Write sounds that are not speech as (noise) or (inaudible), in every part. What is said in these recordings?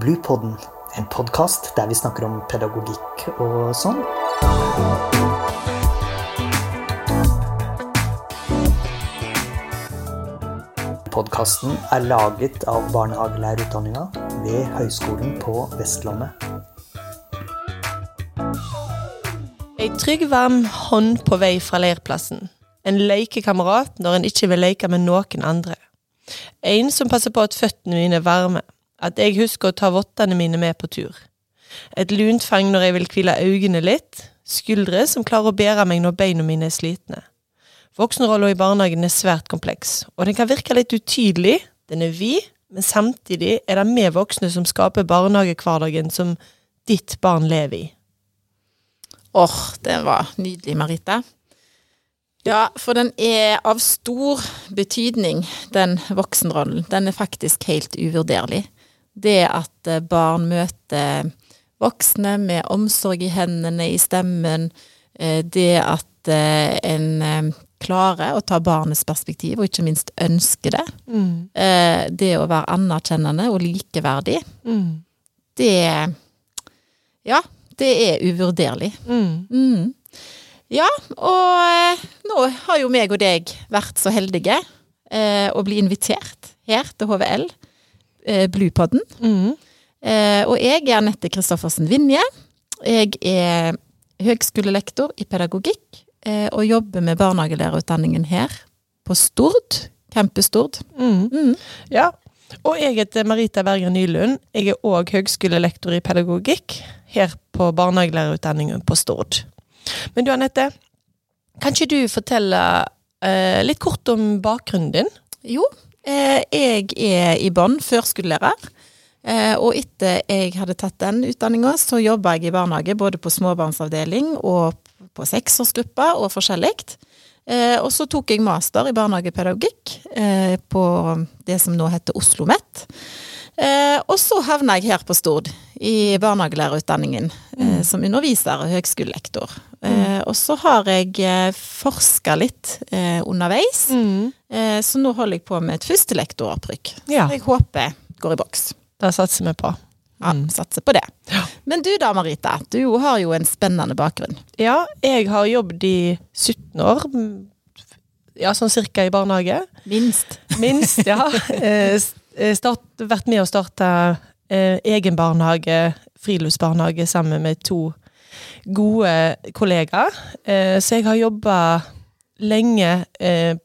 Bluepodden, en podkast der vi snakker om pedagogikk og sånn. Podkasten er laget av barnehagelærerutdanninga ved Høgskolen på Vestlandet. Ei trygg, varm hånd på vei fra leirplassen. En lekekamerat når en ikke vil leke med noen andre. En som passer på at føttene mine er varme, at jeg husker å ta vottene mine med på tur. Et lunt fang når jeg vil hvile øynene litt, skuldre som klarer å bære meg når beina mine er slitne. Voksenrolla i barnehagen er svært kompleks, og den kan virke litt utydelig. Den er vid, men samtidig er det vi voksne som skaper barnehagehverdagen som ditt barn lever i. Åh, det var nydelig, Marita. Ja, for den er av stor betydning, den voksenrollen. Den er faktisk helt uvurderlig. Det at eh, barn møter voksne med omsorg i hendene, i stemmen, eh, det at eh, en klarer å ta barnets perspektiv, og ikke minst ønsker det. Mm. Det å være anerkjennende og likeverdig, mm. det Ja, det er uvurderlig. Mm. mm. Ja, og eh, nå har jo meg og deg vært så heldige eh, å bli invitert her til HVL, eh, Bluepodden. Mm. Eh, og jeg er Anette Kristoffersen Vinje. Jeg er høgskolelektor i pedagogikk eh, og jobber med barnehagelærerutdanningen her på Stord. Campus Stord. Mm. Mm. Ja, og jeg heter Marita Berger Nylund. Jeg er òg høgskolelektor i pedagogikk her på barnehagelærerutdanningen på Stord. Men du Anette, kan ikke du fortelle eh, litt kort om bakgrunnen din? Jo, jeg er i bånn førskolelærer. Eh, og etter jeg hadde tatt den utdanninga, så jobba jeg i barnehage både på småbarnsavdeling og på seksårsgruppa og forskjellig. Eh, og så tok jeg master i barnehagepedagogikk eh, på det som nå heter Oslo OsloMet. Eh, og så havna jeg her på Stord, i barnehagelærerutdanningen, eh, mm. som underviser og høgskolelektor. Eh, mm. og så har jeg eh, forska litt eh, underveis, mm. Eh, så nå holder jeg på med et førstelektoravtrykk. Ja. Jeg håper går i boks. Det satser vi på. Ja, mm. satser på det. Ja. Men du da, Marita. Du har jo en spennende bakgrunn. Ja, jeg har jobbet i 17 år. Ja, sånn cirka i barnehage. Minst. Minst, ja. (laughs) Start, vært med å starte egen barnehage, friluftsbarnehage, sammen med to gode kollegaer. Eh, så jeg har jobba lenge eh,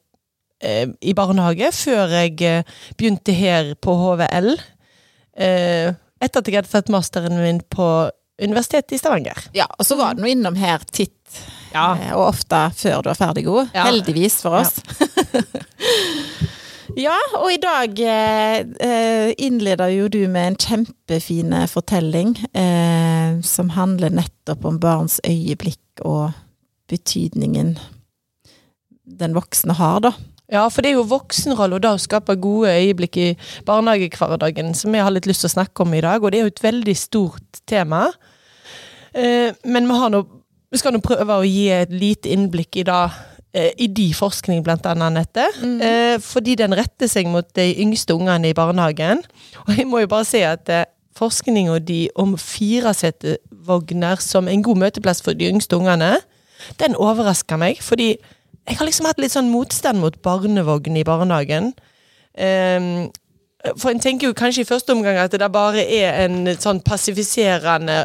eh, i barnehage før jeg begynte her på HVL. etter at jeg hadde tatt masteren min på Universitetet i Stavanger. Ja, og så var du innom her titt ja. og ofte før du er ferdig god. Ja. Heldigvis for oss. Ja. (laughs) Ja, og i dag eh, eh, innleder jo du med en kjempefin fortelling eh, som handler nettopp om barns øyeblikk og betydningen den voksne har, da. Ja, for det er jo voksenrolla da å skape gode øyeblikk i barnehagehverdagen som jeg har litt lyst til å snakke om i dag, og det er jo et veldig stort tema. Eh, men vi, nå, vi skal nå prøve å gi et lite innblikk i det i de forskning, blant annet, Anette. Mm. Eh, fordi den retter seg mot de yngste ungene i barnehagen. (laughs) Og jeg må jo bare si at eh, forskninga di om firesetevogner som en god møteplass for de yngste ungene, den overrasker meg. Fordi jeg har liksom hatt litt sånn motstand mot barnevogn i barnehagen. Um, for en tenker jo kanskje i første omgang at det bare er en sånn passifiserende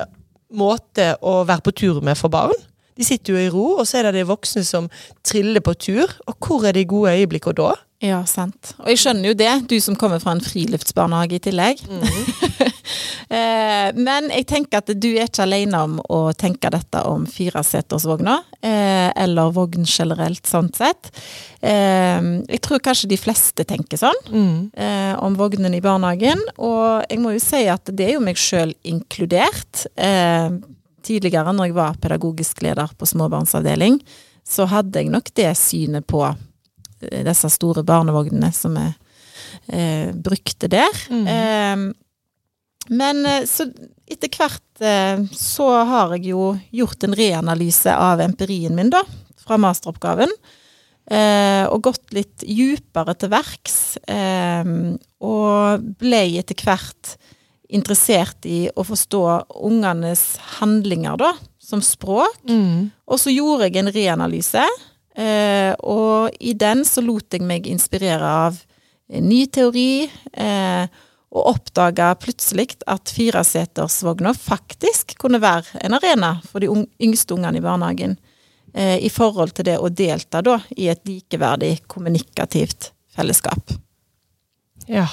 måte å være på tur med for barn. De sitter jo i ro, og så er det de voksne som triller på tur. Og hvor er de gode øyeblikkene da? Ja, sant. Og jeg skjønner jo det, du som kommer fra en friluftsbarnehage i tillegg. Mm. (laughs) Men jeg tenker at du er ikke alene om å tenke dette om firesetersvogna, eh, eller vogn generelt, sånn sett. Eh, jeg tror kanskje de fleste tenker sånn mm. om vognen i barnehagen, og jeg må jo si at det er jo meg sjøl inkludert tidligere, når jeg var pedagogisk leder på småbarnsavdeling, så hadde jeg nok det synet på eh, disse store barnevognene som jeg eh, brukte der. Mm. Eh, men så etter hvert eh, så har jeg jo gjort en reanalyse av empirien min, da, fra masteroppgaven. Eh, og gått litt djupere til verks. Eh, og ble etter hvert interessert i å forstå ungenes handlinger, da, som språk. Mm. Og så gjorde jeg en reanalyse, eh, og i den så lot jeg meg inspirere av ny teori, eh, og oppdaga plutselig at firesetersvogna faktisk kunne være en arena for de yngste ungene i barnehagen. Eh, I forhold til det å delta da i et likeverdig kommunikativt fellesskap. Ja.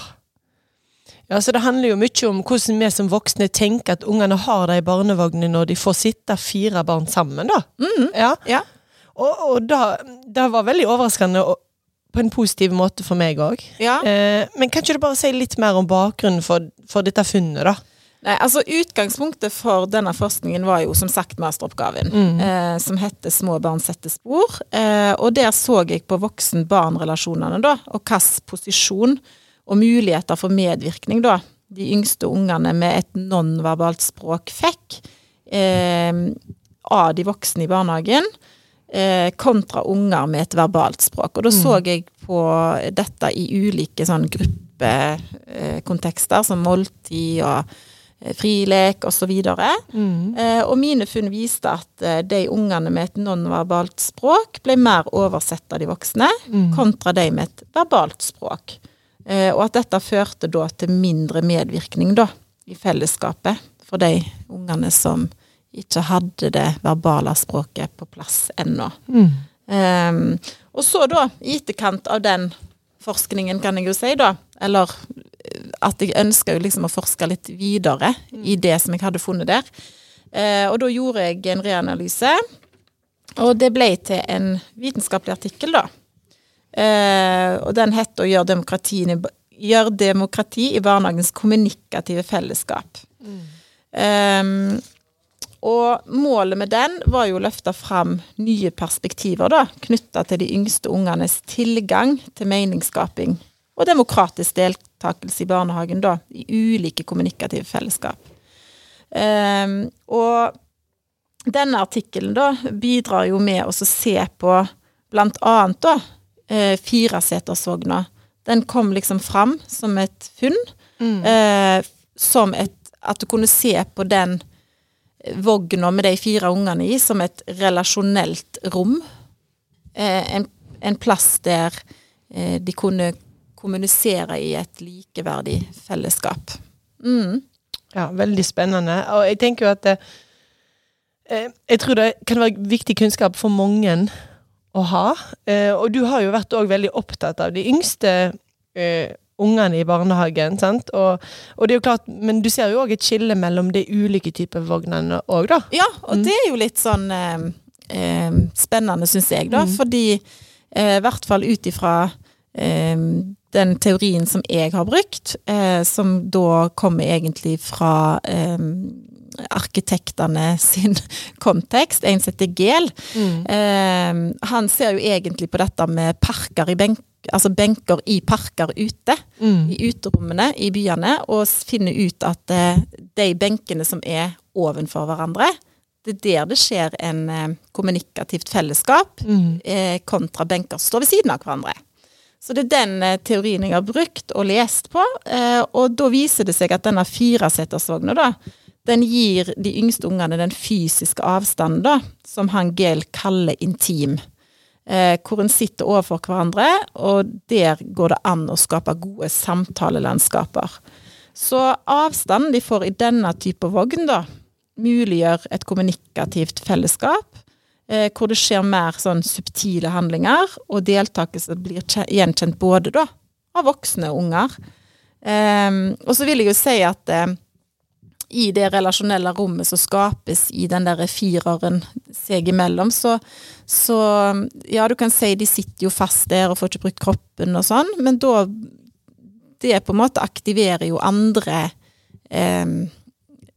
Ja, så Det handler jo mye om hvordan vi som voksne tenker at ungene har det i barnevognene når de får sitte fire barn sammen. da. Ja. Ja. Og, og da, det var veldig overraskende og, på en positiv måte for meg òg. ja. Eh, men kan ikke du bare si litt mer om bakgrunnen for, for dette funnet, da? Nei, altså Utgangspunktet for denne forskningen var jo som sagt masteroppgaven, eh, som heter 'Små barn setter spor'. Eh, og der så jeg på voksen-barn-relasjonene, da, og hvilken posisjon og muligheter for medvirkning da de yngste ungene med et nonverbalt språk fikk eh, av de voksne i barnehagen. Eh, kontra unger med et verbalt språk. Og da så jeg på dette i ulike sånn gruppekontekster, som måltid og eh, frilek osv. Eh, og mine funn viste at eh, de ungene med et nonverbalt språk ble mer oversett av de voksne, kontra de med et verbalt språk. Eh, og at dette førte da til mindre medvirkning da, i fellesskapet for de ungene som ikke hadde det verbale språket på plass ennå. Ehm, og så da, i etterkant av den forskningen, kan jeg jo si, da, eller eh, at jeg ønska jo liksom å forske litt videre i det som jeg hadde funnet der. Uh, og da gjorde jeg en reanalyse, og det ble til en vitenskapelig artikkel, da. Eh, og den het å gjøre demokrati, gjør demokrati i barnehagens kommunikative fellesskap. Ehm, og målet med den var jo å løfte fram nye perspektiver da, knytta til de yngste ungenes tilgang til meningsskaping og demokratisk deltakelse i barnehagen da, i ulike kommunikative fellesskap. Eh, og denne artikkelen da bidrar jo med å se på blant annet da eh, firesetersvogna. Den kom liksom fram som et funn. Eh, som et At du kunne se på den vogna med de fire ungene i som et relasjonelt rom. Eh, en, en plass der eh, de kunne kommunisere i et likeverdig fellesskap. Mm. Ja, veldig spennende. Og jeg tenker jo at eh, Jeg tror det kan være viktig kunnskap for mange å ha. Eh, og du har jo vært òg veldig opptatt av de yngste eh, ungene i barnehagen. sant? Og, og det er jo klart, Men du ser jo òg et skille mellom de ulike typer vognene òg, da. Ja, og det er jo litt sånn eh, eh, spennende, syns jeg, da. Fordi eh, i hvert fall ut ifra eh, den teorien som jeg har brukt, eh, som da kommer egentlig fra arkitektene sin (laughs) kontekst, en som heter Gel. Eh, han ser jo egentlig på dette med parker i benk, altså benker i parker ute, i uterommene i byene, og finner ut at eh, de benkene som er ovenfor hverandre, det er der det skjer en eh, kommunikativt fellesskap, eh, kontra benker som står ved siden av hverandre. Så det er den eh, teorien jeg har brukt og lest på, eh, og da viser det seg at denne firesetersvogna, da, den gir de yngste ungene den fysiske avstanden, da, som han Gel kaller intim. Eh, hvor en sitter overfor hverandre, og der går det an å skape gode samtalelandskaper. Så avstanden de får i denne type vogn, da, muliggjør et kommunikativt fellesskap, eh, hvor det skjer mer sånn subtile handlinger, og deltakelse blir gjenkjent både da, av voksne og unger. Eh, og så vil jeg jo si at eh, i det relasjonelle rommet som skapes i den der fireren seg imellom, så, så Ja, du kan si de sitter jo fast der og får ikke brukt kroppen og sånn, men da Det på en måte aktiverer jo andre eh,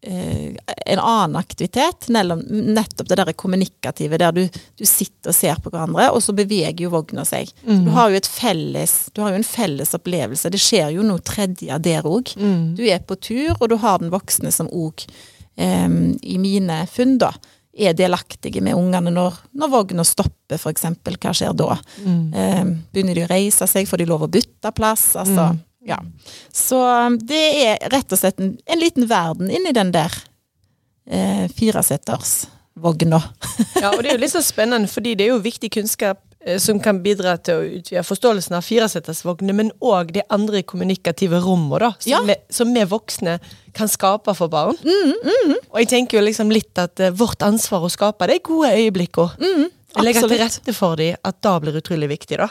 en annen aktivitet, nettopp det der kommunikative, der du, du sitter og ser på hverandre, og så beveger jo vogna seg. Mm. Du har jo et felles, du har jo en felles opplevelse. Det skjer jo noe tredje der òg. Du er på tur, og du har den voksne som òg, eh, i mine funn, da, er delaktige med ungene når, når vogna stopper, eksempel. Hva skjer da? Eh, begynner de å reise seg? Får de lov å bytte plass? Altså, Ja. Så um, det er rett og slett en, en liten verden inni den der eh, firesetersvogna. (laughs) Ja, og det er jo litt så spennende, fordi det er jo viktig kunnskap eh, som kan bidra til å utvide forståelsen av firesetersvogner, men òg de andre kommunikative rommene, da, som, Ja. vi, som vi voksne kan skape for barn. Mm, mm. Og jeg tenker jo liksom litt at eh, vårt ansvar å skape de gode øyeblikkene. Legge til rette for dem, at da blir utrolig viktig, da.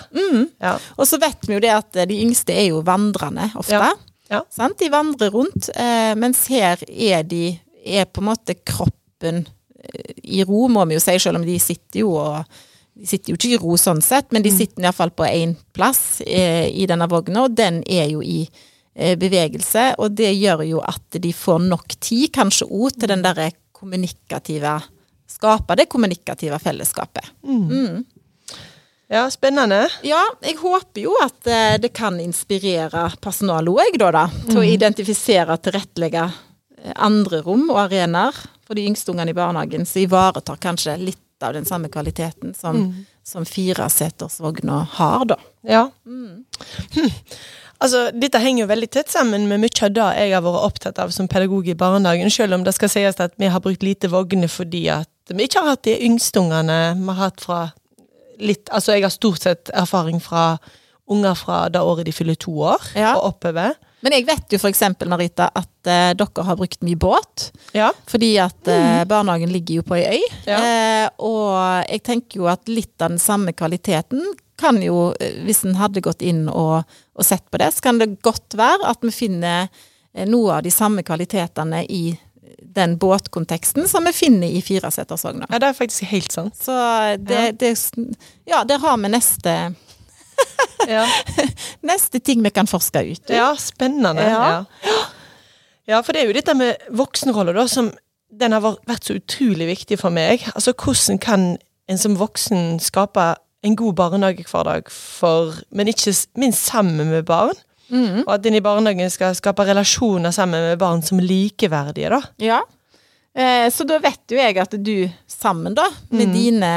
Ja. Og så vet vi jo det at de yngste er jo vandrende ofte. Ja. Ja. Sant? De vandrer rundt, eh, mens her er de er på en måte kroppen eh, i ro, må vi jo si, selv om de sitter jo og de sitter jo ikke i ro sånn sett, men de sitter iallfall på én plass eh, i denne vogna, og den er jo i eh, bevegelse. Og det gjør jo at de får nok tid, kanskje òg, til den derre kommunikative Skape det kommunikative fellesskapet. ja, spennende. Ja, jeg håper jo at eh, det kan inspirere personalet òg, da, da. Til å identifisere og tilrettelegge eh, andre rom og arenaer for de yngste ungene i barnehagen, som ivaretar kanskje litt av den samme kvaliteten som, som firesetersvogna har, da. Ja. Hm. Altså, Dette henger jo veldig tett sammen med mye av det jeg har vært opptatt av som pedagog i barnehagen, selv om det skal sies at vi har brukt lite vogner fordi at vi ikke har hatt de yngste ungene vi har hatt fra litt Altså, jeg har stort sett erfaring fra unger fra det året de fyller to år Ja. og oppover. Men jeg vet jo for eksempel, Narita, at eh, dere har brukt mye båt. Ja. Fordi at eh, barnehagen ligger jo på ei øy. Ja. Eh, og jeg tenker jo at litt av den samme kvaliteten kan jo, eh, hvis en hadde gått inn og, og sett på det, så kan det godt være at vi finner eh, noe av de samme kvalitetene i den båtkonteksten som vi finner i firesetersvogna. ja, det er faktisk helt sant. Så det, det Ja, der har vi neste, (laughs) Ja, neste ting vi kan forske ut. ja spennende. Ja. Ja. ja, for det er jo dette med voksenroller, da, som den har vært så utrolig viktig for meg. Altså, hvordan kan en som voksen skape en god barnehagehverdag for Men ikke minst sammen med barn. Og at en i barnehagen skal skape relasjoner sammen med barn som likeverdige, da. Ja. Eh, så da vet jo jeg at du sammen da, med dine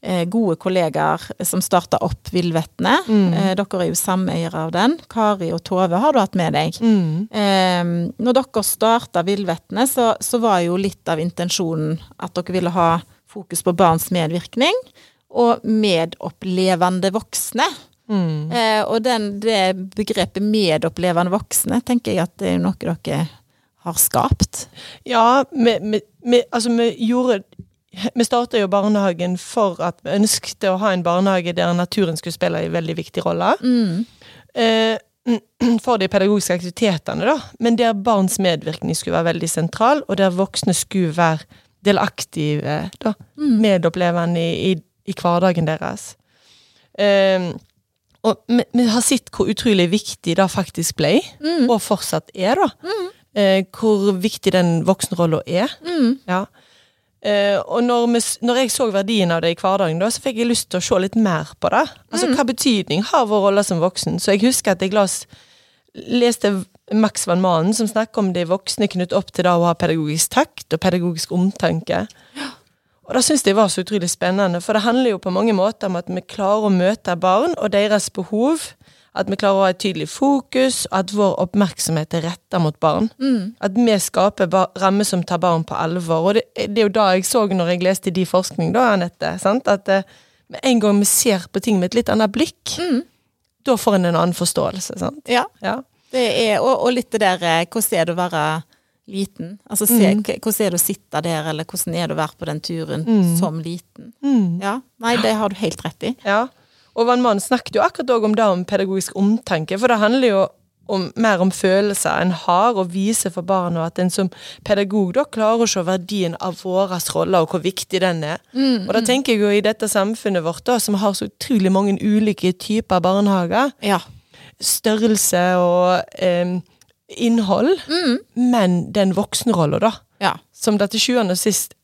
eh, gode kollegaer som starta opp Villvettene, eh, dere er jo sameiere av den, Kari og Tove har du hatt med deg. Eh, når dere starta Villvettene, så, så var jo litt av intensjonen at dere ville ha fokus på barns medvirkning, og medopplevende voksne. Eh, og den, det begrepet medopplevende voksne, tenker jeg at det er noe dere har skapt. Ja, vi, vi, vi, altså vi gjorde Vi starta jo barnehagen for at vi ønsket å ha en barnehage der naturen skulle spille en veldig viktig rolle. Eh, (clears throat) for de pedagogiske aktivitetene, da. Men der barns medvirkning skulle være veldig sentral, og der voksne skulle være delaktive, da. Medopplevende i, i, i hverdagen deres. Eh, og vi, vi har sett hvor utrolig viktig det faktisk ble, og fortsatt er, da. Eh, hvor viktig den voksenrolla er. Ja. Eh, og når, vi, når jeg så verdien av det i hverdagen, da, så fikk jeg lyst til å se litt mer på det. Altså, Hva betydning har vår rolle som voksen? Så jeg husker at jeg las, leste Max van Manen som snakker om de voksne knyttet opp til det å ha pedagogisk takt og pedagogisk omtanke. Og det syns jeg var så utrolig spennende, for det handler jo på mange måter om at vi klarer å møte barn og deres behov. At vi klarer å ha et tydelig fokus, og at vår oppmerksomhet er retta mot barn. At vi skaper rammer som tar barn på alvor. Og det, det er jo da jeg så når jeg leste de forskning, da, Anette. Sant? At eh, med en gang vi ser på ting med et litt annet blikk, da får en en annen forståelse. Sant? Ja. Ja. Det er, og, og litt det der eh, Hvordan er det å være liten? Altså se, mm. Hvordan er det å sitte der, eller hvordan er det å være på den turen som liten? Ja, Nei, det har du helt rett i. Ja, og Van Mann snakket jo akkurat også om det om pedagogisk omtanke, for det handler jo om, mer om følelser en har og vise for barna at en som pedagog da klarer å se verdien av vår rolle og hvor viktig den er. Og da tenker jeg jo i dette samfunnet vårt da, som har så utrolig mange ulike typer barnehager, Ja. størrelse og em, innhold, men den voksenrollen da, ja som det til sjuende og sist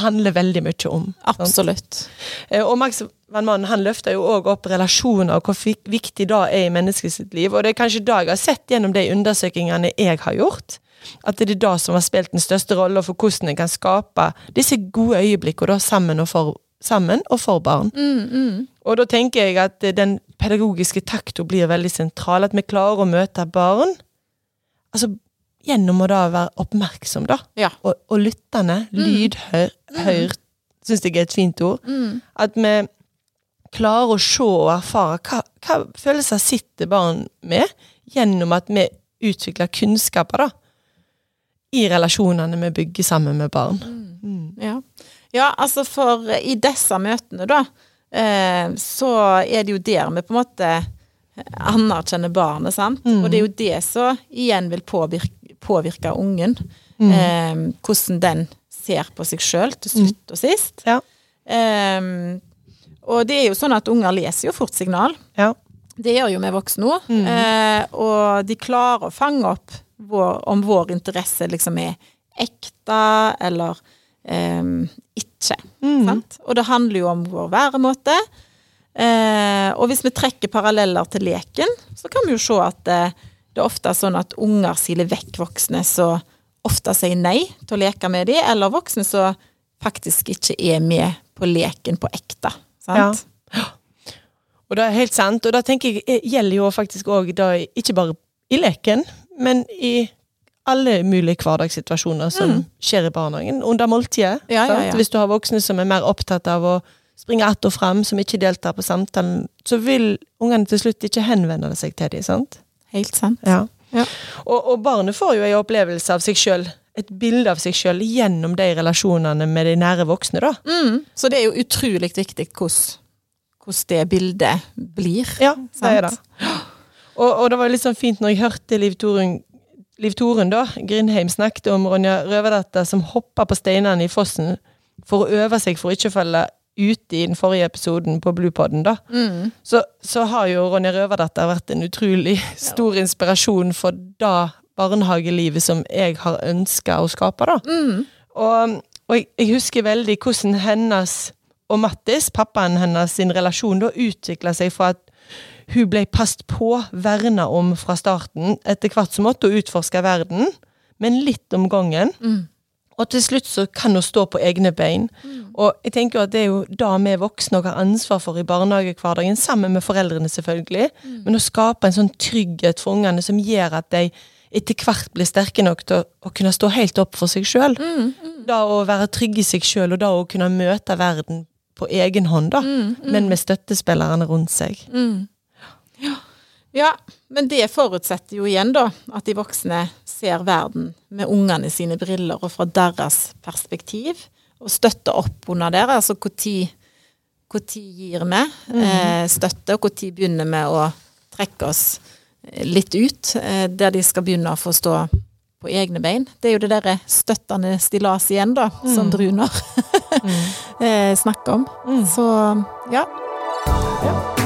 handler veldig mye om. absolutt. Sant? Og Max Van Mannen han løfter jo òg opp relasjoner og hvor viktig det er i menneskets liv. Og det er kanskje det jeg har sett gjennom de undersøkelsene jeg har gjort. At det er det som har spilt den største rollen for hvordan en kan skape disse gode øyeblikkene sammen og for sammen og for barn. Mm, mm. Og da tenker jeg at eh, den pedagogiske takta blir veldig sentral. At vi klarer å møte barn altså gjennom å da være oppmerksom, da. Ja. Og, og lyttende. Lydhør. Hør, syns jeg er et fint ord. Mm. At vi klarer å se og erfare hva, hva følelser sitter barn med, gjennom at vi utvikler kunnskaper da, i relasjonene vi bygger sammen med barn. Mm. Ja. ja, altså for i disse møtene, da, eh, så er det jo der vi på en måte anerkjenner barnet, sant. Mm. Og det er jo det som igjen vil påvirke, påvirke ungen. Mm. Eh, hvordan den ser på seg sjøl til slutt og sist. Ja. Eh, og det er jo sånn at unger leser jo fort signal. Ja. Det gjør jo vi voksne òg. Mm. Eh, og de klarer å fange opp vår, om vår interesse liksom er ekte eller eh, ikke. Mm. Sant? Og det handler jo om vår væremåte. Eh, og hvis vi trekker paralleller til leken, så kan vi jo se at eh, det er ofte sånn at unger siler vekk voksne som ofte sier nei til å leke med dem, eller voksne som faktisk ikke er med på leken på ekte. Sant? Og det er helt sant, og da tenker jeg eh, gjelder jo faktisk òg ikke bare i leken, men i alle mulige hverdagssituasjoner som skjer i barnehagen. Under måltidet. Ja, ja, ja. Hvis du har voksne som er mer opptatt av å springe att og fram, som ikke deltar på samtalen, så vil ungene til slutt ikke henvende seg til dem. sant? Helt sant. Ja. Ja. Og, og barnet får jo en opplevelse av seg sjøl, et bilde av seg sjøl, gjennom de relasjonene med de nære voksne, da. Mm. Så det er jo utrolig viktig hvordan det bildet blir. Ja, det er det. Og, og det var litt sånn fint når jeg hørte Liv Torunn, Liv Torunn da, Grindheim snakket om Ronja Røverdatter som hoppa på steinene i fossen for å øve seg for å ikke å falle ute i den forrige episoden på Bluepodden, da. Mm. Så, så har jo Ronja Røverdatter vært en utrolig stor inspirasjon for da barnehagelivet som jeg har ønska å skape, da. Mm. Og, og jeg, jeg husker veldig hvordan hennes og Mattis, pappaen hennes, sin relasjon da utvikla seg fra at hun ble passet på, verna om fra starten, etter hvert som måtte hun utforske verden, men litt om gangen. Mm. Og til slutt så kan hun stå på egne bein. Og jeg tenker at det er jo da vi voksne og har ansvar for i barnehagehverdagen, sammen med foreldrene selvfølgelig, men å skape en sånn trygghet for ungene som gjør at de etter hvert blir sterke nok til å, å kunne stå helt opp for seg sjøl. Da å være trygge i seg sjøl, og da å kunne møte verden på egen hånd, da, men med støttespillerne rundt seg. Mm. Ja, men det forutsetter jo igjen da at de voksne ser verden med ungene sine briller og fra deres perspektiv, og støtter opp under der. Altså når gir vi eh, støtte, og når begynner vi å trekke oss eh, litt ut, eh, der de skal begynne å få stå på egne bein. Det er jo det derre støttende stillas igjen, da, som Bruner (laughs) eh, snakker om. Så ja. ja.